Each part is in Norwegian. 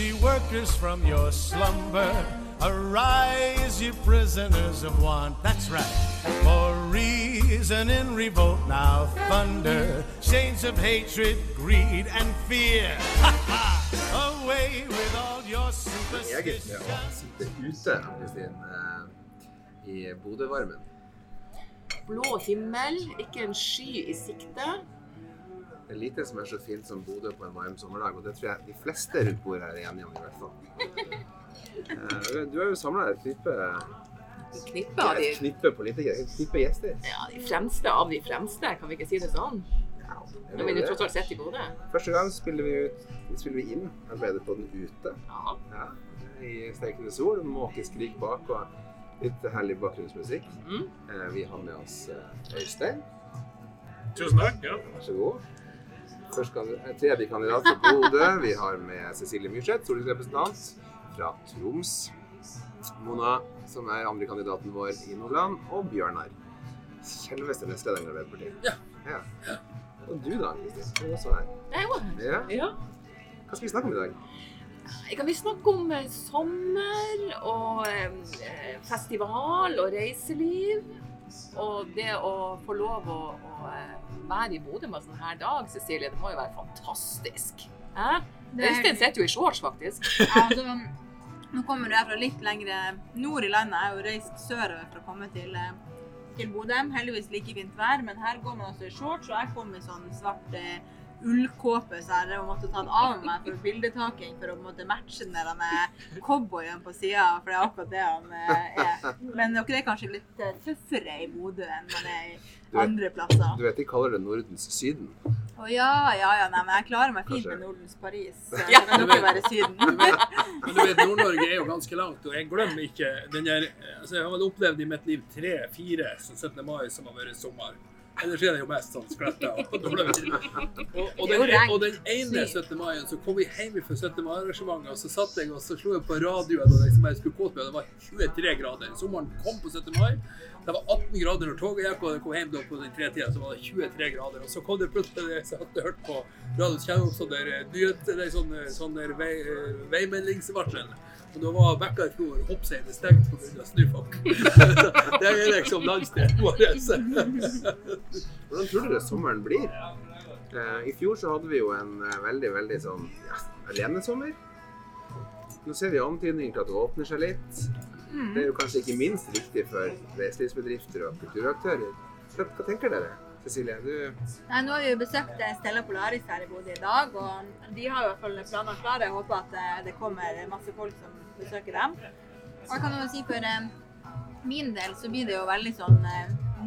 ye workers, from your slumber. Arise, ye prisoners of want. That's right. For reason in revolt now thunder. Chains of hatred, greed, and fear. Ha ha! Away with all your superstitions. eh, i Bodø-varmen. Blå himmel, ikke en sky i sikte. Det er lite som er så fint som Bodø på en varm sommerdag, og det tror jeg de fleste rundt bordet her er enige om i hvert fall. Eh, Du har jo samla et knippe, knippe av de, knippe politikere, et knippe gjester. ja, de fremste av de fremste, kan vi ikke si det sånn? Er vil du det nå tross alt sett i Bodø. Første gang spiller vi, ut, spiller vi inn Arbeiderpodden ute. Ja. Ja, I stekende sol, måkeskrik bak og litt herlig bakgrunnsmusikk. Mm. Eh, Vi har med oss eh, Øystein. Tusen takk. ja. Vær så god. Eh, tredje kandidat fra Bodø. Vi har med Cecilie Myrseth, stortingsrepresentant fra Troms. Mona, som er andre kandidaten vår i Nordland. Og Bjørnar. Selveste nestlederen i Arbeiderpartiet. Ja. ja. Og du da, Kristin. Du er også her. Er Ja. Ja. Hva skal vi snakke om i dag? Kan vi snakke om eh, sommer og eh, festival og reiseliv? Og det å få lov å, å eh, være i Bodø med en sånn her dag, Cecilie, det må jo være fantastisk. Hæ? Det Øystein sitter jo i shorts, faktisk. Ja, altså, nå kommer jeg fra litt lenger nord i landet. Jeg har jo reist sørover for å komme til, eh, til Bodø. Heldigvis like fint vær, men her går man altså i shorts, og jeg kom i sånn svart eh, ullkåpe, så jeg drev og måtte ta den av meg for bildetaking for å måtte matche den der med cowboyen på sida, for det er akkurat det han eh, er. Men dere er kanskje litt eh, tøffere i Bodø enn man er i andre plasser. Du vet de kaller det Nordens Syden. Å ja, ja, ja, nei, men jeg klarer meg fint med Nordens Paris. Så Ja. kan dere være Syden. Du vet, men du vet, Nord-Norge er jo ganske langt, og jeg glemmer ikke den der altså Jeg har vel opplevd i mitt liv tre-fire 17. mai som har vært sommer. Ellers er det jo mest sånn skletta og dårlig vær. Og, og, Det den, og ene 17. mai så kom vi hjem fra 17. mai-arrangementet, og så satt jeg og så slo jeg på radioen og liksom jeg skulle kåte meg, og det var 23 grader. Sommeren kom på 17. mai. Det var 18 grader når toget gikk, og jeg kom hjem da på den tretida, så var det 23 grader. Og så kom det plutselig så hadde jeg hørt på radioen, så opp sånn der eh, nyhet, eller sånn, eh, sånn der vei, eh, veimeldingsvarsel. Og da var Bekkafjord hoppseide stengt pga. snøfokk. det er liksom landsdelen vår. Hvordan tror dere sommeren blir? Eh, I fjor så hadde vi jo en eh, veldig, veldig sånn ja, alenesommer. Nå ser vi antydninger til at det åpner seg litt. Det er jo kanskje ikke minst viktig for reiselivsbedrifter og kulturaktører. Hva, hva tenker dere? Cecilie, du Nei, nå har vi jo besøkt eh, Stella Polaris her i Bodø i dag, og de har jo i hvert fall planer klare. Jeg håper at det kommer masse folk som besøker dem. Og jeg kan jo si for min del så blir det jo veldig sånn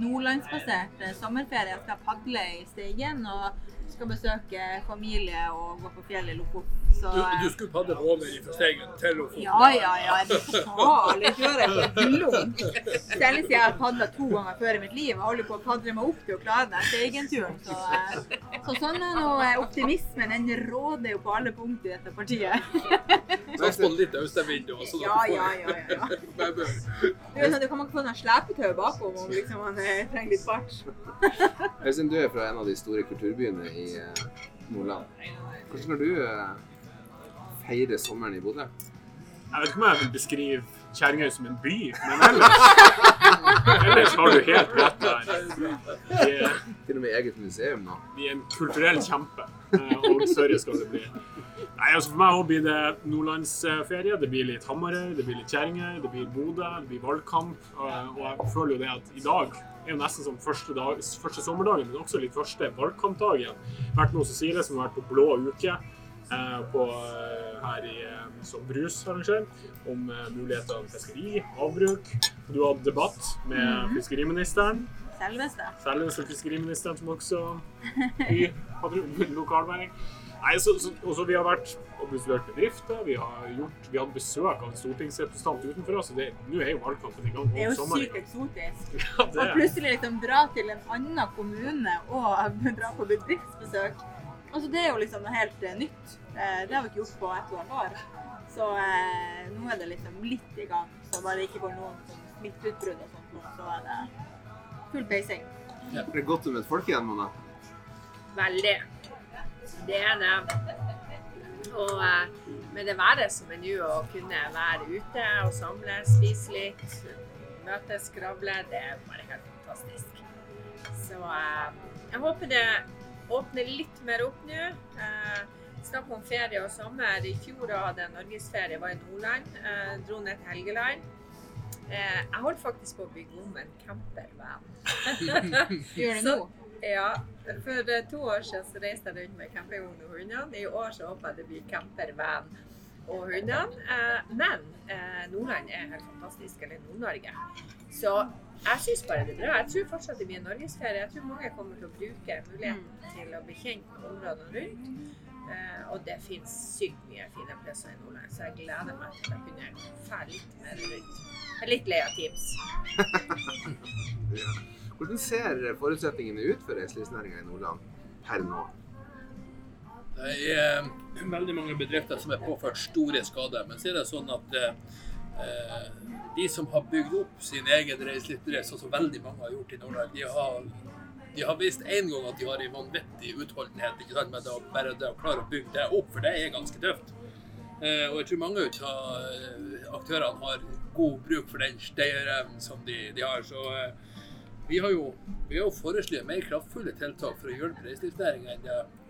nordlandsbasert sommerferie. Jeg skal padle i Steigen og skal besøke familie og gå på fjellet i Lofoten. Så Du, eh, du skulle padle over fra Steigen til Lofoten. ja, ja, ja. Det er farlig å det på Billund. Selv siden jeg har padla to ganger før i mitt liv. Jeg holder på å padle meg opp til å klare den Steigen-turen. Så, eh, så sånn er nå eh, optimismen. Den råder jo på alle punkt i dette partiet. Så få litt østenvind og sånn. Ja, ja, ja, ja. Du, sånn, du kan ikke få noe slepetau bakom om liksom, man trenger litt fart. Øystein, du er fra en av de store kulturbyene i Nordland. Hvordan har du feire sommeren i Bodø? Jeg vet ikke om jeg vil beskrive Kjerringøy som en by, men ellers, ellers har du helt rett der. Vi er, Til og med eget museum nå. vi er en kulturell kjempe, eh, og større skal det bli. Nei, altså For meg blir det nordlandsferie. Det blir litt Hamarøy, det blir litt Kjerringøy, det blir Bodø, det blir valgkamp. Og, jeg føler jo det at i dag er jo nesten som første, dag, første sommerdagen, men også litt første valgkampdagen. Vært noen som sier det, som har vært på Blå uke på, eh, her i, eh, som brusarrangør, om eh, muligheter for fiskeri, havbruk. Du hadde debatt med fiskeriministeren. Selveste. Selveste fiskeriministeren som også vi hadde lokalmelding. Nei, så, så, også vi har vært og besøkt bedrifter, vi har gjort, vi hadde besøk av en stortingsrepresentant utenfor oss, nå er jo valgkampen i gang. Det er jo sommeren. sykt eksotisk. Ja, Og plutselig liksom dra til en annen kommune og dra på bedriftsbesøk. Altså Det er jo liksom noe helt eh, nytt. Eh, det har vi ikke gjort på et og annet år. Så eh, nå er det liksom litt i gang. Så bare det ikke går noen sånn smitteutbrudd og sånt, så er det full peising. Er det godt å møte folk igjen, Mona? Veldig. Det er det. Og eh, med det været som er nå, å kunne være ute og samles, spise litt, møtes, skravle, det er bare helt fantastisk. Så eh, jeg håper det åpner litt mer opp nå. Eh, Snakk om ferie og sommer. I fjor hadde jeg norgesferie, var i Nordland. Eh, dro ned til Helgeland. Eh, jeg holdt faktisk på å bygge om en campervan. Gjør det nå? Ja, for eh, to år siden så reiste jeg rundt med campingvogn og hundene. I år så håper jeg det blir campervan og hundene. Eh, men eh, Nordland er helt fantastisk, eller Nord-Norge. Så jeg syns bare det er bra. Jeg tror fortsatt det blir en norgesferie. Jeg tror mange kommer til å bruke muligheten til å bli kjent med områdene rundt. Uh, og det finnes sykt mye fine plasser i Nordland, så jeg gleder meg til å kunne dra litt mer rundt. Jeg er litt lei av Teams. Ja. Hvordan ser forutsetningene ut for reiselivsnæringa i Nordland per nå? Det er eh, veldig mange bedrifter som er påført store skader. Men så er det sånn at eh, de som har bygd opp sin egen reiselivsbedrift, sånn som veldig mange har gjort i Nordland, de har, de har vist en gang at de har en vanvittig utholdenhet ikke sant? med det, å- bare det å klare å bygge det opp, for det er ganske tøft. Eh, og jeg tror mange av eh, aktørene har god bruk for den stayerevnen som de, de har. Så eh, vi har jo, vi jo foreslått mer kraftfulle tiltak for å hjelpe reiselivsnæringa enn,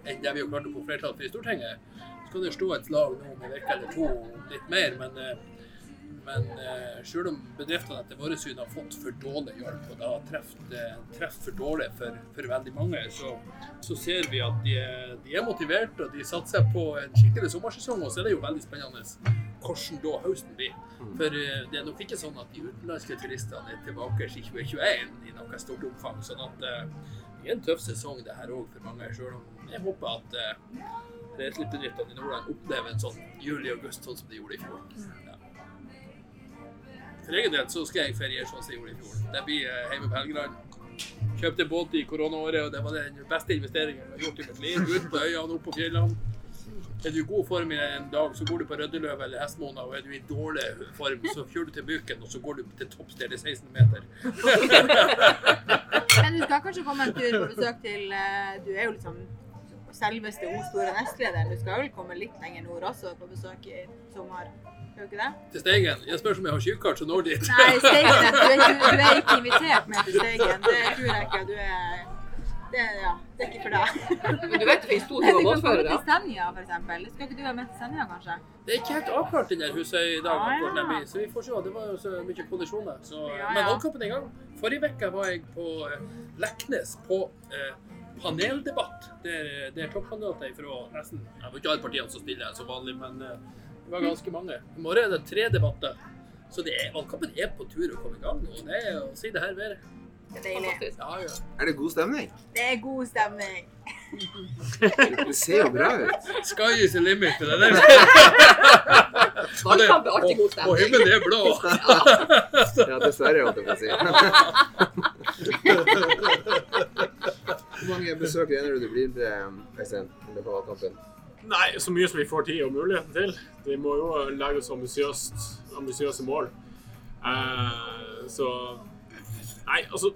enn det vi har klart å få flertall for i Stortinget. Så kan det stå et slag nå om en uke eller to litt mer, men, eh, men eh, selv om bedriftene etter vårt syn har fått for dårlig hjelp, og det har truffet eh, for dårlig for, for veldig mange, så, så ser vi at de, er- de er motiverte og de satser på en skikkelig sommersesong. Og så er det jo veldig spennende hvordan da høsten blir. For eh, det er nok ikke sånn at de utenlandske turistene er tilbake i 2021 i noe stort omfang. sånn at eh, det er en tøff sesong det her òg for mange. Selv om jeg håper at eh, reiselivsbedriftene i Nordland opplever en sånn juli-august sånn som de gjorde i fjor. For egen del så skal jeg feriere sånn som jeg gjorde i fjor. Det blir hjemme på Helgeland. Kjøpte båt i koronaåret, og det var den beste investeringen jeg har gjort i mitt liv. Ut på øyene, opp på fjellene. Er du i god form i en dag, så går du på Røddeløv eller Hestmona, og er du i dårlig form, så kjører du til Buken, og så går du til topps der det er 16 meter. Men du skal kanskje komme en tur på besøk til eh, Du er jo liksom selveste O store nestlederen. Du skal vel komme litt lenger nord også på besøk i sommer? Gjør ikke det? Til Steigen. Jeg spør om jeg har tjukkart som når dit. Nei, Steigen, du er, ikke, du er ikke invitert med til Steigen. Det tror jeg ikke. Du er det, ja, det er ikke for deg. Men du vet det finnes to Men du typer båtførere. til Senja, for eksempel. Skal ikke du være med til Senja, kanskje? Det er ikke helt avklart den der huset i dag, Ah, ja. så vi får se. Det var jo så mye kondisjoner. Så, Ja, Men ja. valgkampen er i gang. Forrige uke var jeg på eh, Leknes på eh, paneldebatt. Der, der toppkandidater fra nesten Jeg var ikke alle partiene som stiller som vanlig, men eh, det var ganske mange. I morgen er det tre debatter. Så det er, valgkampen er på tur å komme i gang Og Det er å si det her mer. Det er deilig. Ja, ja. Er det god stemning? Det er god stemning. Det ser jo bra ut. Sky is the limit. Det er. Valgkamp er alltid god stemning. Og himmelen er blå. Ja, dessverre, holdt jeg på å si. Hvor mange besøk regner du det blir, eh, Øystein, i løpet valgkampen? Nei, så mye som vi får tid og muligheten til. Vi må jo legge oss ambisiøse mål. Eh, så Nei, altså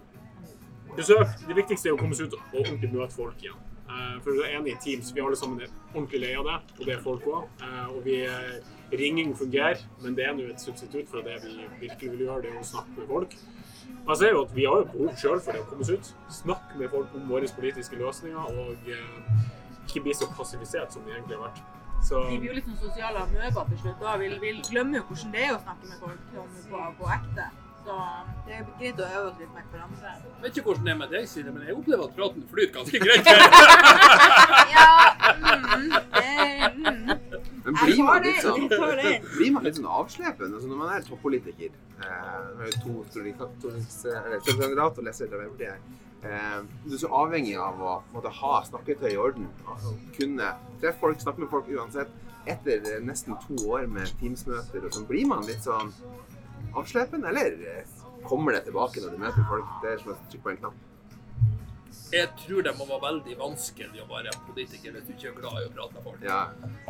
Besøk. Det viktigste er å komme seg ut og ordentlig møte folk igjen. Eh, for du er enig i Teams. Vi alle sammen ordentlig lei av det, og det er folk òg. og vi eh, Ringing fungerer, men det er nå et substitutt for det vi virkelig vil gjøre, det er å snakke med folk. Og jeg ser jo at Vi har jo behov sjøl for det å komme oss ut. Snakke med folk om våre politiske løsninger, og eh, ikke bli så passivisert som vi egentlig har vært. Så Vi blir jo litt sånn sosiale amøber til slutt. Da. Vi, vi glemmer jo hvordan det er å snakke med folk om, på, på ekte. Så det er greit å øve oss litt med hverandre. Jeg vet ikke hvordan det er med deg, Silje, men jeg opplever at praten flyter ganske greit. Ja, mm, det, mm. Men blir man litt sånn, blir man litt sånn avslepen altså når man er toppolitiker? Eh, nå er to to stortingskandidat og leder til Arbeiderpartiet. Eh, du er så avhengig av å måtte ha snakketøy i orden. Altså, kunne treffe folk, snakke med folk uansett. Etter eh, nesten to år med Teams-møter og sånn, blir man litt sånn avslepen, eller eh, kommer det tilbake når du møter folk? Det er som å trykke på en knapp. Jeg tror det må være veldig vanskelig å være politiker hvis du ikke er glad i å prate med folk. Ja.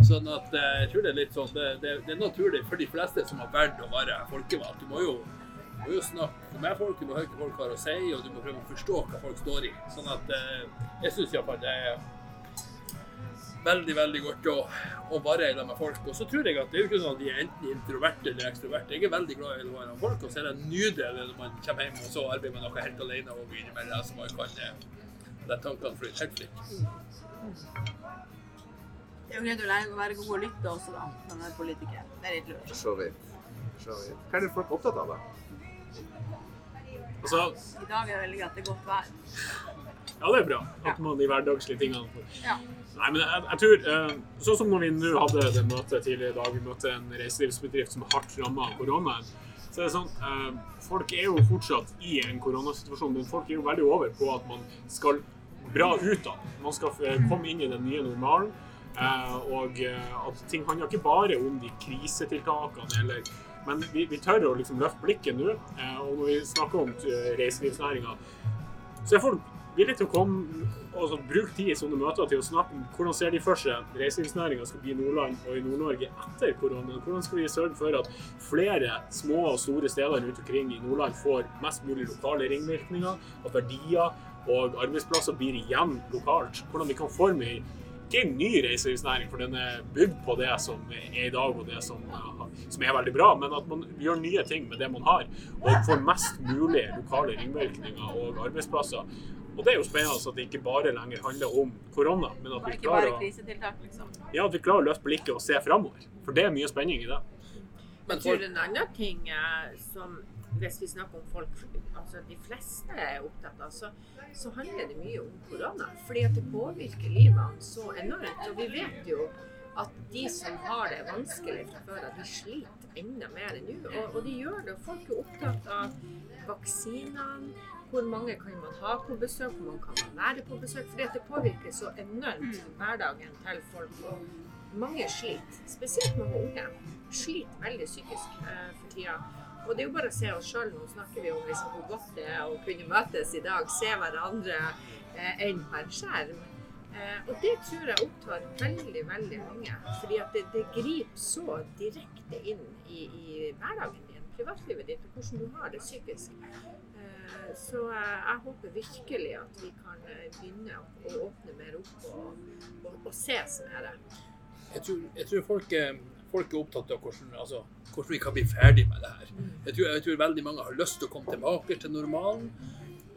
Sånn at eh, jeg tror det er litt sånn, det, det, det er naturlig for de fleste som har valgt å være folkevalgt. Du må jo, må jo snakke med folk, du må høre hva folk har å si, og du må prøve å forstå hva folk står i. Sånn at eh, jeg syns iallfall det er veldig veldig godt å, å være sammen med folk. Og så tror jeg at det er jo ikke sånn at de er enten introverte eller ekstroverte. Jeg er veldig glad i å være med folk, og så er det nydelig når man kommer hjem og så arbeider med noe helt alene og begynner med det så man kan eh, la tankene flyte helt fritt. Det er jo greit å lære å være god og lytte også, da, når man er politiker. Det er litt lurt. For så vidt. For så vidt. Hva er det folk er opptatt av, da? Altså, I dag er det veldig greit, det er godt vær. ja, det er bra at man de hverdagslige tingene får Ja. Nei, men jeg, jeg tror eh, Sånn som når vi nå hadde det møtet tidligere i dag, vi møtte en reiselivsbedrift som er hardt ramma av koronaen, så er sånn eh, Folk er jo fortsatt i en koronasituasjon, men folk er jo veldig over på at man skal bra ut av det. Man skal eh, komme inn i den nye normalen. eh, og eh, at ting handler ikke bare om de krisetiltakene, eller, men vi, vi tør å liksom løfte blikket nå. eh, og når vi snakker om uh, reiselivsnæringa, så er folk villige til å komme og bruke tid i sånne møter til å snakke om hvordan ser de for seg reiselivsnæringa skal bli i Nordland og i Nord-Norge etter korona. Hvordan skal vi sørge for at flere små og store steder rundt omkring i Nordland får mest mulig lokale ringvirkninger, at verdier og arbeidsplasser blir igjen lokalt. Hvordan vi kan forme ikke en ny reiselivsnæring, for den er bygd på det som er i dag og det som, som er veldig bra, men at man gjør nye ting med det man har, og får mest mulig lokale ringvirkninger og arbeidsplasser. Og det er jo spennende at det ikke bare lenger handler om korona, men at vi klarer, liksom. ja, at vi klarer å løfte blikket og se framover. For det er mye spenning i det. Men for... en annen ting eh, som hvis vi snakker om folk altså de fleste er opptatt av, så, så handler det mye om korona. Fordi at det påvirker livene så enormt. Og vi vet jo at de som har det vanskelig fra før, de sliter enda mer nå. Og, og de gjør det. Folk er opptatt av vaksinene. Hvor mange kan man ha på besøk, hvor mange kan man være på besøk. Fordi at det påvirker så enormt hverdagen til folk. Og mange sliter, spesielt mange unge, sliter veldig psykisk eh, for tida. Og det er jo bare å se oss sjøl. Nå snakker vi om liksom hvor godt det er å kunne møtes i dag, se hverandre eh, enn på en skjerm. Eh, og det tror jeg opptar veldig, veldig mange. Fordi at det, det griper så direkte inn i, i hverdagen din, privatlivet ditt, og hvordan du har det psykisk. Eh, så eh, jeg håper virkelig at vi kan eh, begynne å, åpne mer opp og, og, og ses mer. jeg tror, jeg tror folk, er, folk er opptatt av hvordan, altså, hvordan vi kan bli ferdig med det her. Jeg tror, jeg tror veldig mange har lyst til å komme tilbake til normalen.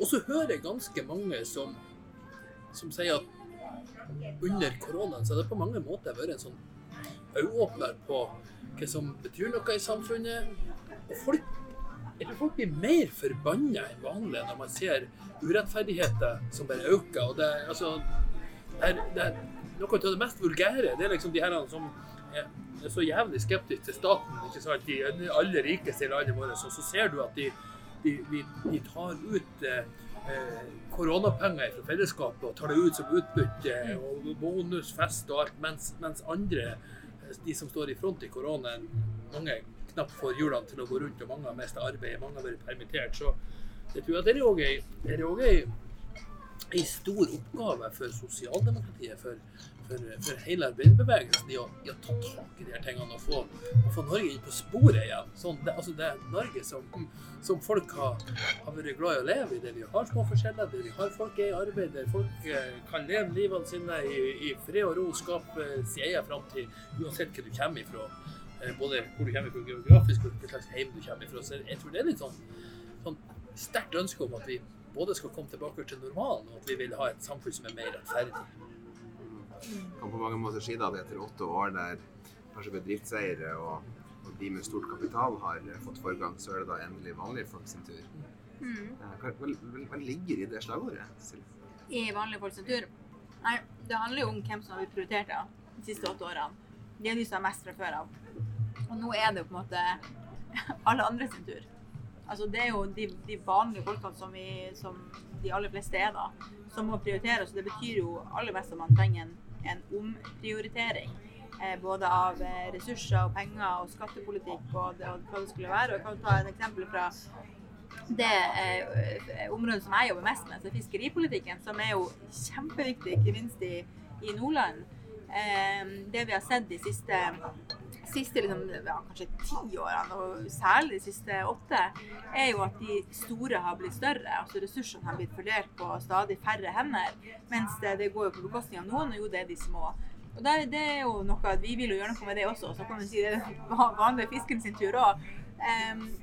Og så hører jeg ganske mange som, som sier at under koronaen så har det på mange måter vært en sånn øyeåpner på hva som betyr noe i samfunnet. Og folk, jeg tror folk blir mer forbanna enn vanlig når man ser urettferdigheter som bare øker. Og det, altså, det, er, det er noe av det mest vulgære. Det er liksom de her som er, er så jævlig skeptisk til staten. ikke sant? De aller rikeste i landet vårt. Og så ser du at de, de, de, de tar ut eh, eh, koronapenger fra fellesskapet og tar det ut som utbytte og bonusfest og alt, mens, mens andre, eh, de som står i front i koronaen, mange knapt får hjulene til å gå rundt, og mange har mistet arbeidet, mange har vært permittert. Så jeg tror at det er òg ei, er en stor oppgave for sosialdemokratiet, for, for, for hele arbeiderbevegelsen, i å, i å ta tak i de her tingene og få, og få Norge inn på sporet igjen. Sånn, det, altså det er Norge som, som folk har, har vært glad i å leve i, der vi har små forskjeller, der vi har folk er i arbeid, der folk eh, kan leve livene sine i, i fred og ro, skape eh, sin egen framtid, uansett hvor du kommer ifra. Eh, både hvor du kommer fra geografisk og hva slags hjem du kommer ifra. Så jeg tror det er litt sånn, sånn sterkt ønske om at vi både skal komme tilbake til normalen, og at vi vil ha et samfunn som er mer rettferdig. Kan på mange måter si da at etter åtte år der kanskje bedriftseiere og, og de med stort kapital har fått forgang, så er det da endelig vanlige folk sin tur. Mm. Eh, Hva, hva, hva ligger i det slagordet? I vanlige folks tur. Nei, det handler jo om hvem som har blitt prioritert da, de siste åtte årene. De er de som har mest fra før av. Og nå er det jo på en måte alle andre sin tur. Altså, det er jo de, de vanlige folkene som, vi, som de aller fleste er, da, som må prioritere. Så det betyr jo aller mest at man trenger en, en omprioritering. Eh, både av eh, ressurser og penger og skattepolitikk og, det, og hva det skulle være. Og jeg kan ta et eksempel fra det eh, området som jeg jobber mest med, så fiskeripolitikken, som er jo kjempeviktig, ikke minst i, i Nordland. Eh, det vi har sett de siste, siste liksom, ja, kanskje ti årene, og særlig de siste åtte, er jo at de store har blitt større. altså Ressursene har blitt fordelt på stadig færre hender. Mens det, det går jo på bekostning av noen, og jo det er de små. Og det, det er jo noe at Vi vil jo gjøre noe med det også, så kan man si det er vanlig fisken sin tur òg.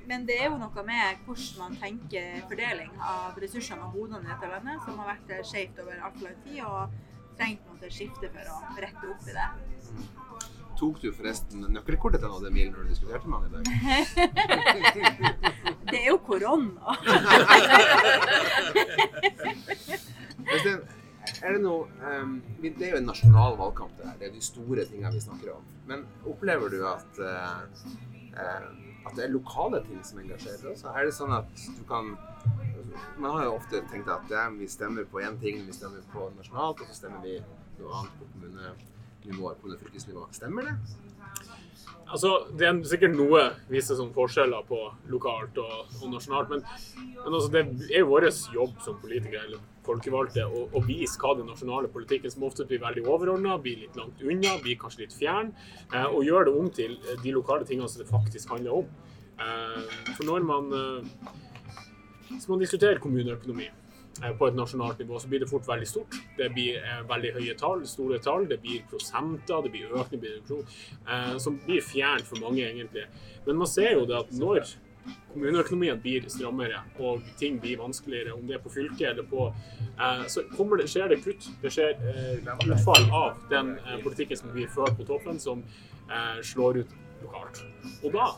men det er jo noe med hvordan man tenker fordeling av ressursene og hodene i dette landet, som har vært skjevt over altfor lang tid, og trengt måte skifte for å rette opp i det. Tok du forresten nøkkelkortet til den Emil når du diskuterte med han i dag? Det er jo korona. Er det noe um, Det er jo en nasjonal valgkamp, det her. Det er de store tingene vi snakker om. Men opplever du at uh, at det er lokale ting som engasjerer oss? Er det sånn at du kan Man har jo ofte tenkt at ja, vi stemmer på én ting, vi stemmer på nasjonalt, og så stemmer vi noe annet på kommunenivå det fylkesnivået. Stemmer det? Altså, Det er sikkert noe viser sånn forskjeller på lokalt og, og nasjonalt, men, men altså, det er jo vår jobb som politikere eller folkevalgte å, å vise hva den nasjonale politikken, som ofte blir veldig overordna, blir litt langt unna, blir kanskje litt fjern, eh, og gjøre det om til de lokale tingene som det faktisk handler om. Eh, for når man, eh, hvis man diskuterer kommuneøkonomi på et nasjonalt nivå, så blir det fort veldig stort. Det blir eh, veldig høye tall, store tall, det blir prosenter, det blir økning, reduksjon, eh, som blir fjernt for mange, egentlig. Men man ser jo det at når kommuneøkonomien blir strammere og ting blir vanskeligere, om det er på fylket eller på eh, Så det, skjer det kutt. Det skjer eh, utfall av den eh, politikken som blir ført på toppen, som eh, slår ut lokalt. Og da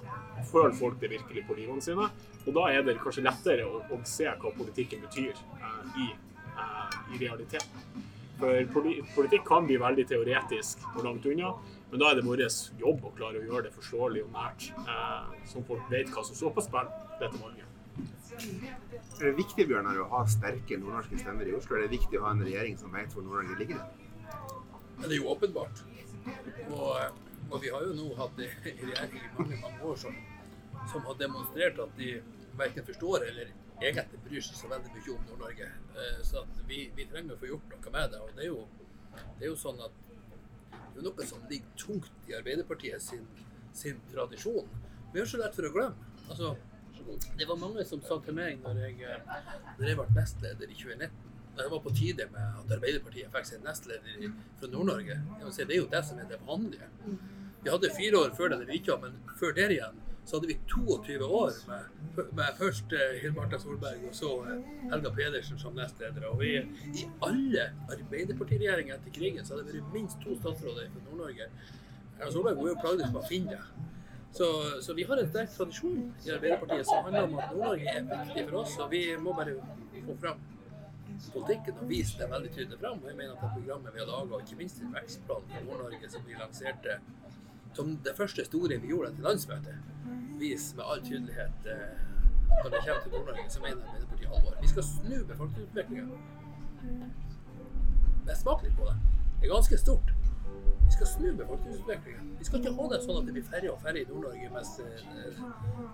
føler folk det virkelig på livene sine. Og da er det kanskje lettere å, å se hva politikken betyr eh, i, eh, i realiteten. For politikk kan bli veldig teoretisk og langt unna, men da er det vår jobb å klare å gjøre det forståelig og nært, eh, så folk vet hva som står på spill dette valget. Er det viktig Bjørnar, å ha sterke nordnorske stemmer i Oslo? Er det viktig å ha en regjering som vet hvor Nord-Norge ligger? Men det er jo åpenbart. Og, og vi har jo nå hatt en regjering i mange, mange år som, som har demonstrert at de verken forstår eller egentlig bryr seg så veldig mye om Nord-Norge. Eh, Så vi, vi trenger å få gjort noe med det. Og det er jo, det er jo sånn at det er noe som ligger tungt i Arbeiderpartiet sin, sin tradisjon. Vi har så lett for å glemme. Altså, det var mange som sa til meg når jeg, eh, når jeg ble nestleder i 2019 da det var på tide med at Arbeiderpartiet fikk seg nestleder fra Nord-Norge. Det er jo det som er det vanlige. Vi hadde fire år før det vi ikke, men før der igjen så hadde vi 22 år med, med først eh, Hill Marta Solberg og så eh, Helga Pedersen som nestleder. Og vi, i alle Arbeiderpartiregjeringer etter krigen så hadde det vært minst to statsråder fra Nord-Norge. Solberg var jo plagdes med å finne det. Så, så vi har en sterk tradisjon i Arbeiderpartiet som handler om at Nord-Norge er viktig for oss, og vi må bare få fram politikken og vise det veldig tydelig fram. Og jeg mener at det programmet vi har laga, ikke minst i vekstplanen for Nord-Norge som vi lanserte som det første store vi gjorde etter landsmøtet, viser med all tydelighet eh, når det kommer til Nord-Norge, så mener Arbeiderpartiet alvor. Vi skal snu befolkningsutviklinga. Men smak litt på det. Det er ganske stort. Vi skal snu befolkningsutviklinga. Vi skal ikke ha det sånn at det blir færre og færre i Nord-Norge mens eh,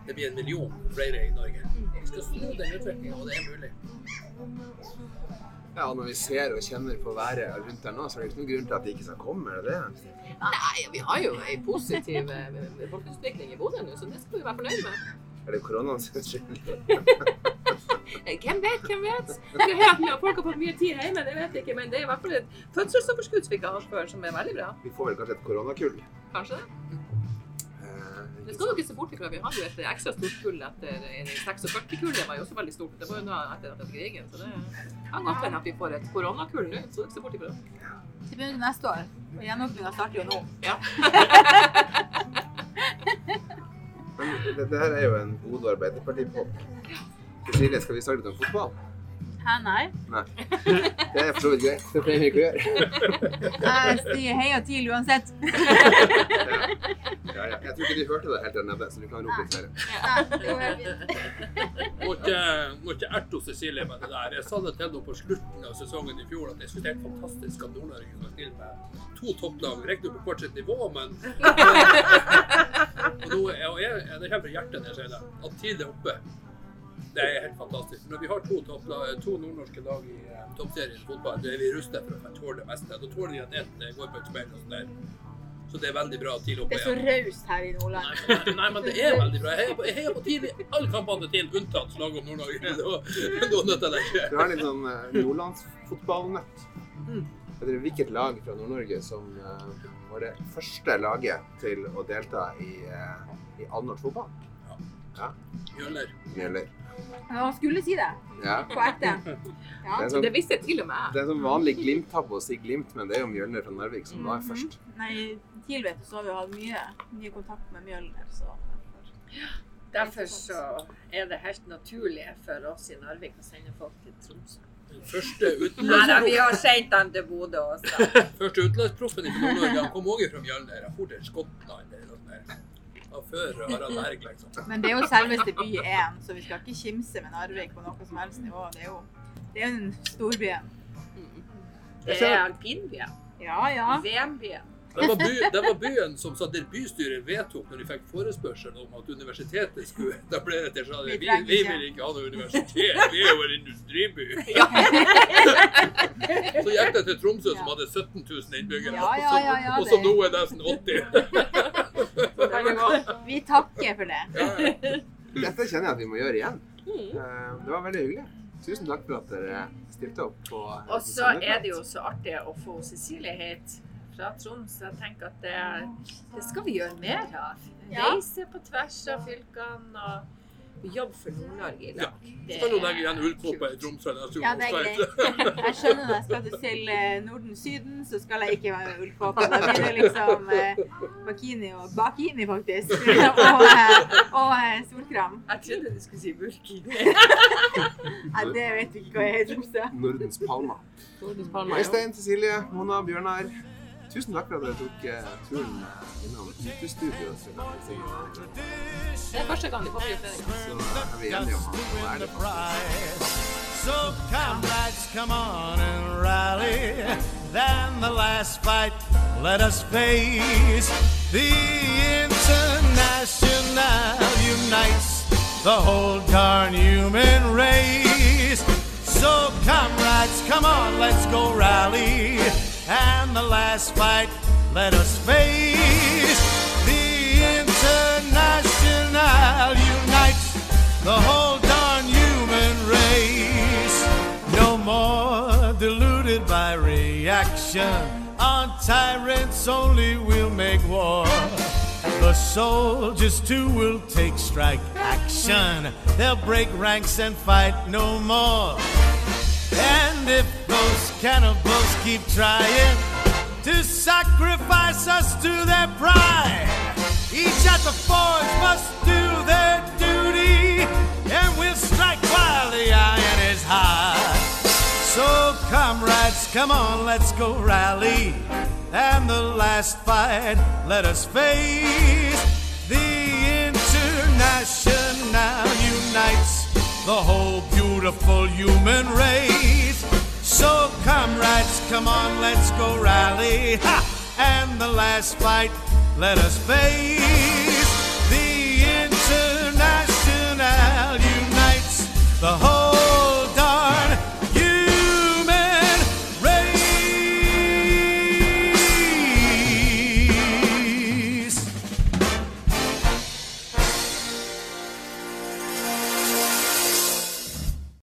det blir en million flere i Norge. Vi skal snu den utviklinga, og det er mulig. Ja, når vi ser og kjenner på været rundt her nå, så er det ikke noen grunn til at de ikke skal komme, er det det? Nei, vi har jo ei positiv folkeutvikling befolkningsutvikling i Bodø nå, så det skal vi være fornøyd med. Er det koronaens skyld? Eh, Hvem vet, hvem vet? Det er at folk har fått mye tid hjemme, det vet jeg ikke, men det er i hvert fall et fødselsoverskudd vi ikke har hatt før, som er veldig bra. Vi får vel kanskje et koronakull. Kanskje det? Det skal dere se bort ifra. Vi hadde jo et ekstra stort kull etter 46-kullet, var jo også veldig stort. Det var jo etter, etter krigen, så det kan godt hende at vi får et koronakull nå. Så dere se bort ifra det. Det begynner neste år. Og gjenåpninga starter jo nå. Ja. Men det, det her er jo en god Arbeiderparti-pop. Cecilie, skal vi snakke litt om fotball? Hæ, nei? Nei. Det er for så vidt greit. Det pleier vi ikke å gjøre. Jeg sier heia TIL uansett. Ja, ja. Jeg tror ikke de hørte det helt der nede, så du kan rope litt flere. Nei, det går helt fint. Må ikke, må ikke erte Cecilie med det der. Jeg sa det til henne på slutten av sesongen i fjor at jeg syntes det er helt fantastisk at Nord-Norge kan stille med to topplag. Riktignok på hvert sitt nivå, men og nå, er- jeg, Det kommer fra hjertet når jeg sier det. At TIL er oppe, det er helt fantastisk. Når vi har to, topp, to nordnorske lag i eh, toppserien i fotball, så er vi rustet for å tåle det meste. Da tåler de at ett går på et speil og sånn der. Så det er veldig bra tidlig er Det er så raust her i Nordland. Nei, nei, nei, men det er veldig bra. Jeg heier på, jeg heier på tidlig alle kampene til unntatt slaget om Nord-Norge. Du har litt sånn eh, nordlandsfotballnøtt. Vet dere hvilket lag fra Nord-Norge som uh, var det første laget til å delta i, uh, i fotball? Mjøller. Mjøller. Man skulle si det. Ja. På ekte. Det Ja. Det, som, Det visste til og med det er som vanlig Glimt-tabbe å si Glimt, men det er jo Mjølner fra Narvik som var Mhm. først. Nei, tidligere så har vi hatt mye, mye kontakt med Mjølner, så Derfor så er det helt naturlig for oss i Narvik å sende folk til Tromsø. Den første da, vi utenlandsproffen har sendt dem til Bodø også. første utenlandsproffen i Nord-Norge han kom også fra Mjølner. Jeg dro til Skottland eller noe sånt. Var før Harald Berg, liksom. Men det er jo selveste by én, så vi skal ikke kimse med Narvik på noe som helst nivå. Det er jo det er den storbyen. Det er alpinbyen. Ja, ja. VM-byen. Det var, by, det var byen som sa der bystyret vedtok når de fikk forespørsel om at universitetet skulle etablere til sånn vi, trenger vi vil ikke ha noe universitet, vi er jo en industriby. Så gikk det til Tromsø som hadde 17 000 innbyggere, Ja, ja, ja, ja, og som nå er nesten 80. Vi takker for det. Dette kjenner jeg at vi må gjøre igjen. Eh, Det var veldig hyggelig. Tusen takk for at dere stilte opp på Og så er det jo så artig å få Cecilie hit fra Troms. Jeg tenker at det, det skal vi gjøre mer av. Reise på tvers av fylkene og jobbe for Nord-Norge i lag. Det Skal nå legge igjen ullkåpa i. Tromsø Ja, det er greit. Jeg skjønner når jeg skal til eh, Norden-Syden, så skal jeg ikke være ullkåpe. Da blir det liksom eh, bakini og bakini, faktisk. Og, eh, og eh, solkram. Jeg trodde du skulle si burkini. Nei, det vet vi ikke hva er i Tromsø. Nordens Palma. Nordens Palma. Øystein, Cecilie, Mona, Bjørnar. Tusen takk for at dere tok turen innom utestudio. Så Det er første gang de kommer i utredningen. er vi enige om at nå er det prize. So comrades, come on and rally. Then the last fight, let us face. The International unites the whole darn human race. So comrades, come on, let's go rally. And the last fight, let us face. The International unites the whole darn human race. No more deluded by reaction. On tyrants only we'll make war. The soldiers too will take strike action. They'll break ranks and fight no more. And if those cannibals keep trying to sacrifice us to their pride, each at the forge must do their duty, and we'll strike while the iron is hot. So, comrades, come on, let's go rally. And the last fight, let us face. The International unites the whole beautiful human race. So, comrades, come on, let's go rally. Ha! And the last fight, let us face. The International unites the whole.